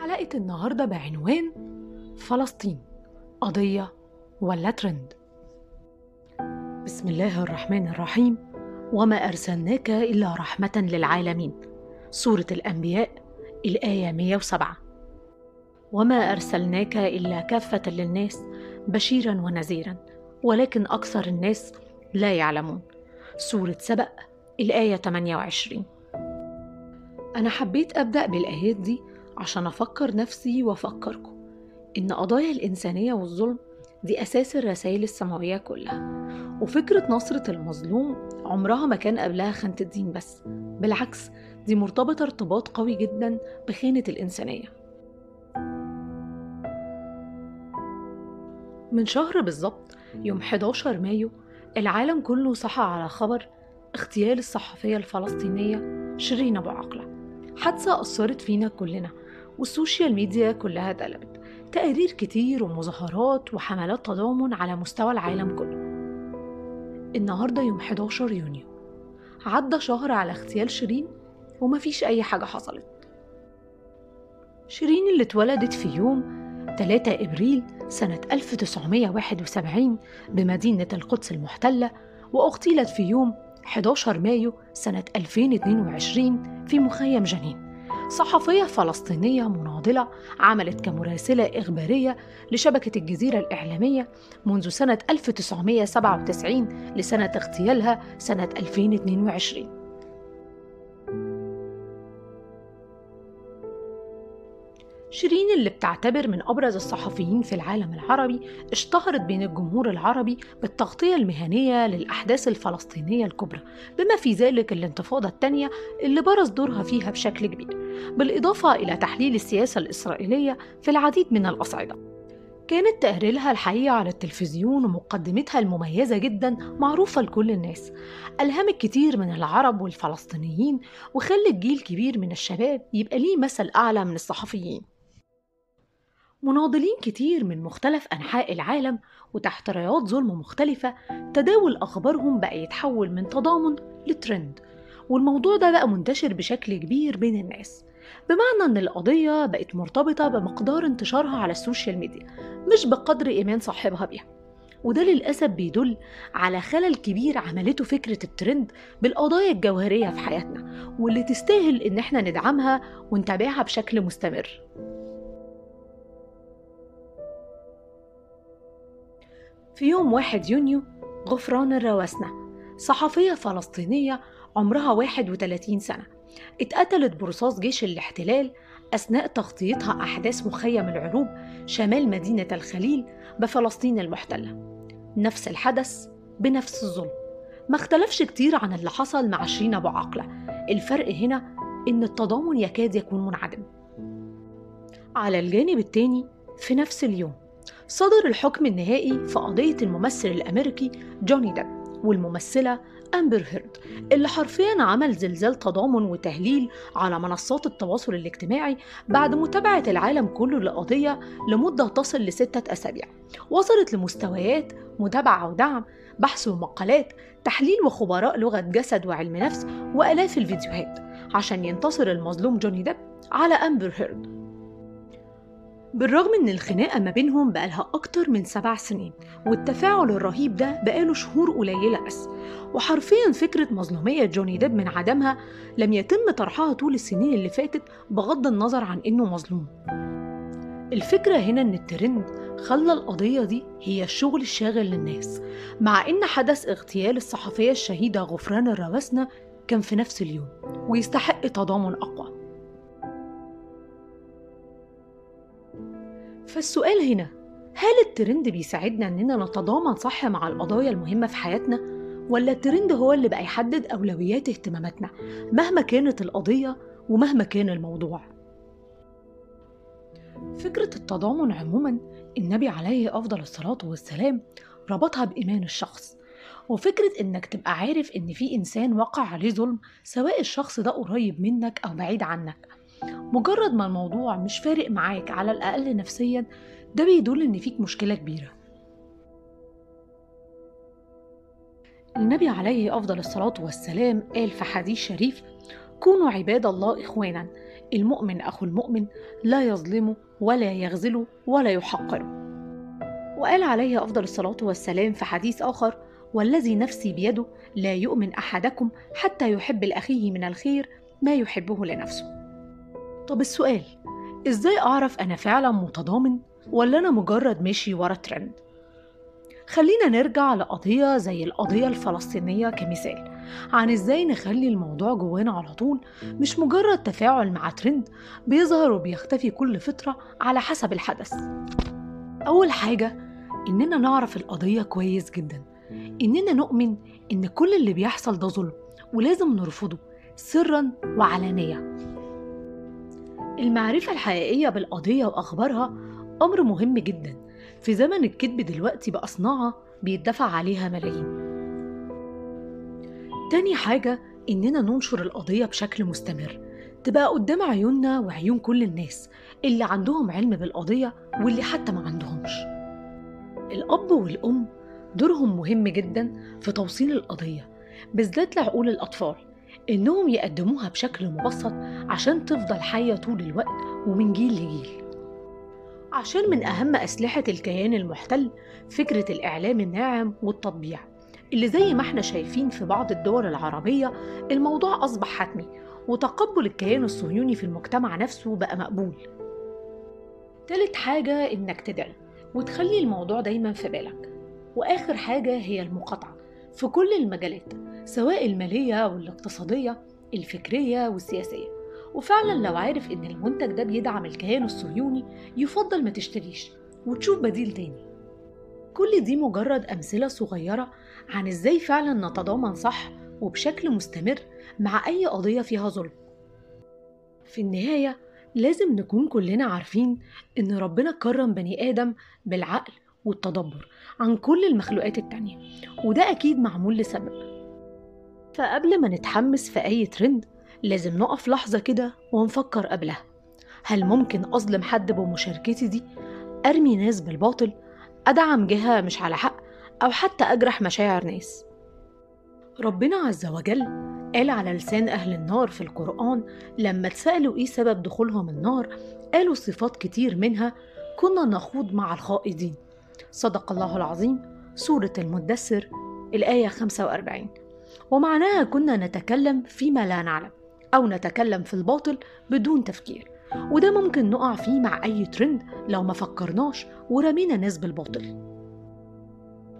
حلقة النهاردة بعنوان فلسطين قضية ولا ترند؟ بسم الله الرحمن الرحيم. وما أرسلناك إلا رحمة للعالمين. سورة الأنبياء الآية 107 وما أرسلناك إلا كافة للناس بشيرا ونذيرا ولكن أكثر الناس لا يعلمون. سورة سبأ الآية 28 أنا حبيت أبدأ بالآيات دي عشان أفكر نفسي وأفكركم إن قضايا الإنسانية والظلم دي أساس الرسائل السماوية كلها. وفكرة نصرة المظلوم عمرها ما كان قبلها خانة الدين بس. بالعكس دي مرتبطة ارتباط قوي جدا بخانة الإنسانية. من شهر بالظبط يوم 11 مايو العالم كله صحى على خبر اغتيال الصحفية الفلسطينية شيرين أبو عقلة. حادثة أثرت فينا كلنا. وال social media كلها اتقلبت. تقارير كتير ومظاهرات وحملات تضامن على مستوى العالم كله. النهاردة يوم 11 يونيو. عدى شهر على اغتيال شيرين ومفيش أي حاجة حصلت. شيرين اللي اتولدت في يوم 3 إبريل سنة 1971 بمدينة القدس المحتلة وأغتيلت في يوم 11 مايو سنة 2022 في مخيم جنين. صحفية فلسطينية مناضلة عملت كمراسلة إخبارية لشبكة الجزيرة الإعلامية منذ سنة 1997 لسنة اغتيالها سنة 2022 شيرين اللي بتعتبر من أبرز الصحفيين في العالم العربي اشتهرت بين الجمهور العربي بالتغطية المهنية للأحداث الفلسطينية الكبرى بما في ذلك الانتفاضة الثانية اللي برز دورها فيها بشكل كبير بالإضافة إلى تحليل السياسة الإسرائيلية في العديد من الأصعدة. كانت تقريرها الحقيقة على التلفزيون ومقدمتها المميزة جدا معروفة لكل الناس ألهمت كتير من العرب والفلسطينيين وخلت جيل كبير من الشباب يبقى ليه مثل أعلى من الصحفيين. مناضلين كتير من مختلف أنحاء العالم وتحت رايات ظلم مختلفة تداول أخبارهم بقى يتحول من تضامن لترند. والموضوع ده بقى منتشر بشكل كبير بين الناس. بمعنى أن القضية بقت مرتبطة بمقدار انتشارها على ال social media مش بقدر إيمان صاحبها بيها. وده للأسف بيدل على خلل كبير عملته فكرة الترند بالقضايا الجوهرية في حياتنا واللي تستاهل إن إحنا ندعمها ونتابعها بشكل مستمر. في يوم 1 يونيو غفران الرواسنة صحفية فلسطينية عمرها 31 سنة اتقتلت برصاص جيش الاحتلال أثناء تغطيتها أحداث مخيم العروب شمال مدينة الخليل بفلسطين المحتلة. نفس الحدث بنفس الظلم. ما اختلفش كتير عن اللي حصل مع شيرين أبو عقلة. الفرق هنا إن التضامن يكاد يكون منعدم. على الجانب التاني في نفس اليوم صدر الحكم النهائي في قضية الممثل الأمريكي جوني ديب والممثلة أمبر هيرد اللي حرفيا عمل زلزال تضامن وتهليل على منصات التواصل الاجتماعي بعد متابعة العالم كله للقضية لمدة تصل لستة أسابيع. وصلت لمستويات متابعة ودعم بحث ومقالات تحليل وخبراء لغة جسد وعلم نفس وآلاف الفيديوهات. عشان ينتصر المظلوم جوني ديب على أمبر هيرد. بالرغم ان الخناقة ما بينهم بقالها أكتر من سبع سنين والتفاعل الرهيب ده بقاله شهور قليلة بس. وحرفيا فكرة مظلومية جوني ديب من عدمها لم يتم طرحها طول السنين اللي فاتت بغض النظر عن إنه مظلوم. الفكرة هنا إن الترند خلى القضية دي هي الشغل الشاغل للناس مع إن حدث اغتيال الصحفية الشهيدة غفران الرواسنة كان في نفس اليوم ويستحق تضامن أقوى. فالسؤال هنا هل الترند بيساعدنا إننا نتضامن صح مع القضايا المهمة في حياتنا؟ ولا الترند هو اللي بقى يحدد أولويات اهتماماتنا مهما كانت القضية ومهما كان الموضوع؟ فكرة التضامن عموما النبي عليه أفضل الصلاة والسلام ربطها بإيمان الشخص وفكرة إنك تبقى عارف إن في إنسان وقع عليه ظلم سواء الشخص ده قريب منك أو بعيد عنك مجرد ما الموضوع مش فارق معاك على الأقل نفسيا ده بيدل إن فيك مشكلة كبيرة. النبي عليه أفضل الصلاة والسلام قال في حديث شريف كونوا عباد الله إخوانا المؤمن أخو المؤمن لا يظلمه ولا يغزله ولا يحقره وقال عليه أفضل الصلاة والسلام في حديث آخر والذي نفسي بيده لا يؤمن أحدكم حتى يحب لأخيه من الخير ما يحبه لنفسه. طب السؤال إزاي أعرف أنا فعلا متضامن ولا أنا مجرد ماشي ورا ترند خلينا نرجع لقضية زي القضية الفلسطينية كمثال عن إزاي نخلي الموضوع جوانا على طول مش مجرد تفاعل مع ترند بيظهر وبيختفي كل فترة على حسب الحدث. أول حاجة إننا نعرف القضية كويس جدا إننا نؤمن إن كل اللي بيحصل ده ظلم ولازم نرفضه سرا وعلانية. المعرفة الحقيقية بالقضية وأخبارها أمر مهم جدا. في زمن الكذب دلوقتي بقى صناعة بيدفع عليها ملايين. تاني حاجة إننا ننشر القضية بشكل مستمر. تبقى قدام عيوننا وعيون كل الناس اللي عندهم علم بالقضية واللي حتى ما عندهمش. الأب والأم دورهم مهم جدا في توصيل القضية بالذات لعقول الأطفال. إنهم يقدموها بشكل مبسط عشان تفضل حية طول الوقت ومن جيل لجيل. عشان من أهم أسلحة الكيان المحتل فكرة الإعلام الناعم والتطبيع اللي زي ما إحنا شايفين في بعض الدول العربية الموضوع أصبح حتمي وتقبل الكيان الصهيوني في المجتمع نفسه بقى مقبول. تالت حاجة إنك تدعي وتخلي الموضوع دايما في بالك وآخر حاجة هي المقاطعة في كل المجالات. سواء المالية والاقتصادية الفكرية والسياسية. وفعلا لو عارف إن المنتج ده بيدعم الكيان الصهيوني يفضل ما تشتريش وتشوف بديل تاني. كل دي مجرد أمثلة صغيرة عن إزاي فعلا نتضامن صح وبشكل مستمر مع أي قضية فيها ظلم. في النهاية لازم نكون كلنا عارفين إن ربنا كرم بني آدم بالعقل والتدبر عن كل المخلوقات التانية وده أكيد معمول لسبب. فقبل ما نتحمس في أي ترند لازم نقف لحظة كده ونفكر قبلها هل ممكن أظلم حد بمشاركتي دي؟ أرمي ناس بالباطل؟ أدعم جهة مش على حق؟ أو حتى أجرح مشاعر ناس ربنا عز وجل قال على لسان أهل النار في القرآن لما اتسألوا إيه سبب دخولهم النار قالوا صفات كتير منها كنا نخوض مع الخائضين صدق الله العظيم سورة المدثر الآية 45 ومعناها كنا نتكلم فيما لا نعلم أو نتكلم في الباطل بدون تفكير. وده ممكن نقع فيه مع أي ترند لو ما فكرناش ورمينا ناس بالباطل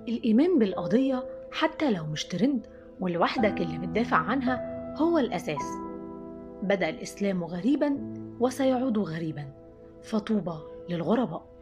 الإيمان بالقضية حتى لو مش ترند ولوحدك اللي بتدافع عنها هو الأساس. بدأ الإسلام غريبا وسيعود غريبا. فطوبى للغرباء.